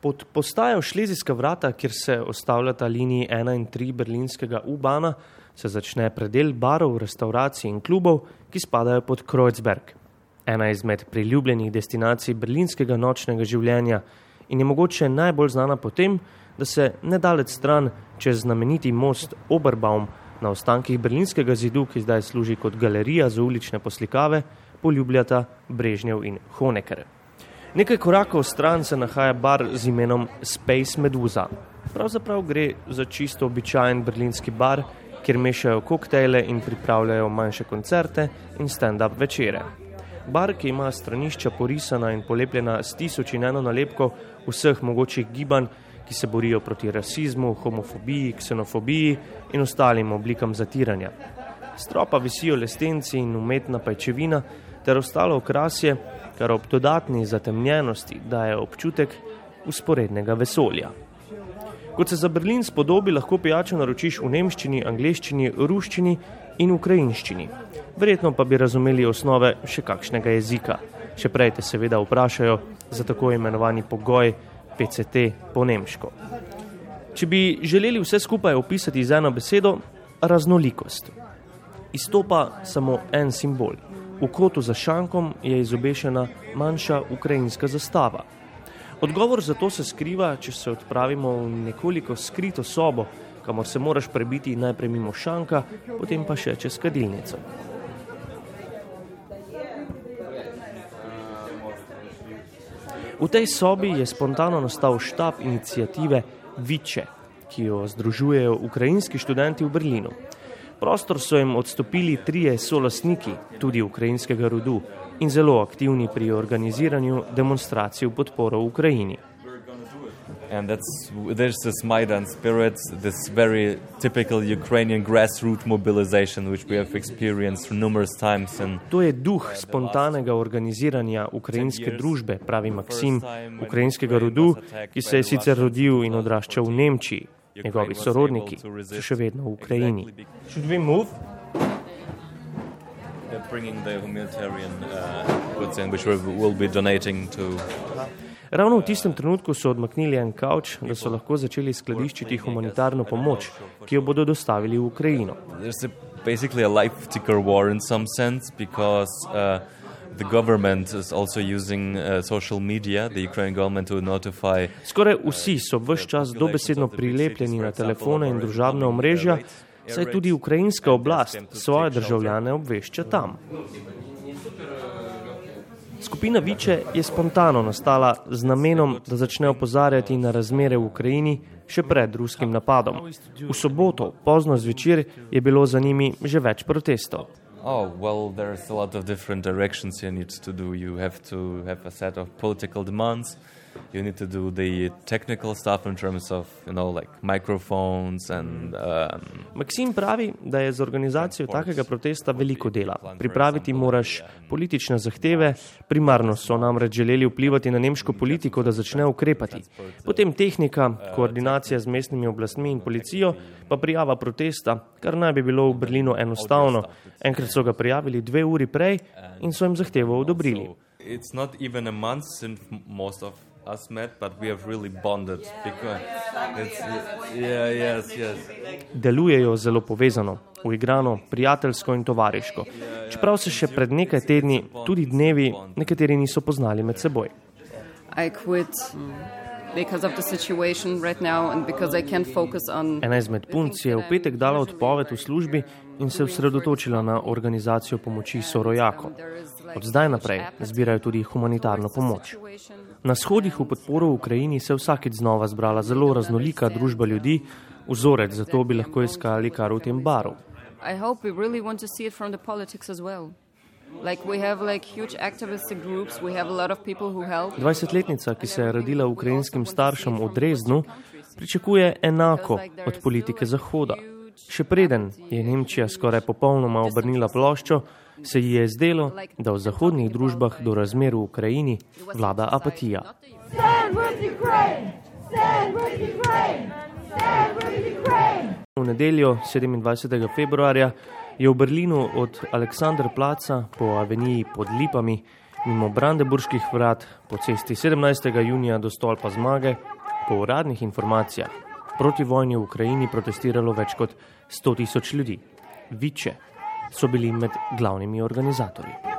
Pod postajo Šlezijska vrata, kjer se ostavljata liniji 1 in 3 berlinskega U-bana, se začne predel barov, restauracij in klubov, ki spadajo pod Kreuzberg. Ena izmed priljubljenih destinacij berlinskega nočnega življenja in je mogoče najbolj znana po tem, da se nedalec stran čez znameniti most Oberbaum na ostankih berlinskega zidu, ki zdaj služi kot galerija za ulične poslikave, poljubljata Brežnjev in Honecker. Nekaj korakov stran se nahaja bar z imenom Space Medusa. Pravzaprav gre za čisto običajen berlinski bar, kjer mešajo koktejle in pripravljajo manjše koncerte in stand-up večere. Bar, ki ima stranišča porisana in polepljena s tisoč in eno nalepko vseh mogočih gibanj, ki se borijo proti rasizmu, homofobiji, ksenofobiji in ostalim oblikam zatiranja. Stropa visijo lestenci in umetna pajčevina ter ostalo okrasje, kar ob dodatni zatemnjenosti daje občutek usporednega vesolja. Kot se za Berlin spodobi, lahko pijačo naročiš v nemščini, angliščini, ruščini in ukrajinščini. Verjetno pa bi razumeli osnove še kakšnega jezika. Še prej te seveda vprašajo za tako imenovani pogoj PCT po nemško. Če bi želeli vse skupaj opisati z eno besedo, raznolikost. Izstopa samo en simbol. V kotu za šankom je izobešena manjša ukrajinska zastava. Odgovor za to se skriva, če se odpravimo v nekoliko skrito sobo, kamor se moraš prebiti najprej mimo šanka, potem pa še čez kadilnico. V tej sobi je spontano nastal štab inicijative Viče, ki jo združujejo ukrajinski študenti v Berlinu. Prostor so jim odstopili trije solastniki, tudi ukrajinskega rodu, in zelo aktivni pri organiziranju demonstracij v podporo Ukrajini. And that's there's this Maidan spirit, this very typical Ukrainian grassroots mobilization, which we have experienced numerous times. And to je duh spontanega organiziranja ukrajinske družbe, pravi Maksim, ukrajinskega rodu, ki se je sicer rodil in odraščal v Nemčiji. Njegovi sorodniki so še vedno v Ukrajini. Uh, goods in, which we will be donating to. Ravno v tistem trenutku so odmaknili en kavč, da so lahko začeli skladiščiti humanitarno pomoč, ki jo bodo dostavili v Ukrajino. Basically, a life ticker war in some sense because uh, the government is also using uh, social media, the Ukrainian government to notify. Skoraj vsi so vse čas dobesedno prilepljeni na telefone in družabne omrežja, saj tudi ukrajinska oblast svoje državljane obvešča tam. Skupina Viče je spontano nastala z namenom, da začne opozarjati na razmere v Ukrajini še pred ruskim napadom. V soboto, pozno zvečer, je bilo za njimi že več protestov. Oh, well, there's a lot of different directions you need to do. You have to have a set of political demands. You need to do the technical stuff in terms of you know like microphones and um, Maksim pravi, da je z organizacijo takega protesta veliko dela. Pripraviti moraš politične zahteve, primarno so namreč želeli vplivati na nemško politiko, da začne ukrepati. Potem tehnika, koordinacija z mestnimi oblastmi in policijo, pa prijava protesta, kar naj bi bilo v Berlinu enostavno. Enkrat so ga prijavili dve uri prej in so jim zahtevo odobrili. It's not even a month since most of us met, but we have really bonded because it's yeah, yes, yes. Delujejo zelo povezano, uigrano, prijateljsko in tovariško. Čeprav se še pred nekaj tedni, tudi dnevi, nekateri niso poznali med seboj. Ena izmed punc je v petek dala odpoved v službi in se osredotočila na organizacijo pomoči sorojako. Od zdaj naprej zbirajo tudi humanitarno pomoč. Na shodih v podporo Ukrajini se je vsakeč znova zbrala zelo raznolika družba ljudi, vzorec za to bi lahko iskali kar v tem baru. Dvajsetletnica, ki se je rodila ukrajinskim staršem v Drezdnu, pričakuje enako od politike Zahoda. Še preden je Nemčija skoraj popolnoma obrnila ploščo, se ji je zdelo, da v zahodnih družbah do razmer v Ukrajini vlada apatija. V nedeljo 27. februarja je v Berlinu od Aleksandra Placa po aveniji pod Lipami Mimo Brandeburških vrat po cesti 17. junija do stolpa zmage, po uradnih informacijah, proti vojni v Ukrajini protestiralo več kot 100 tisoč ljudi. Viče so bili med glavnimi organizatorji.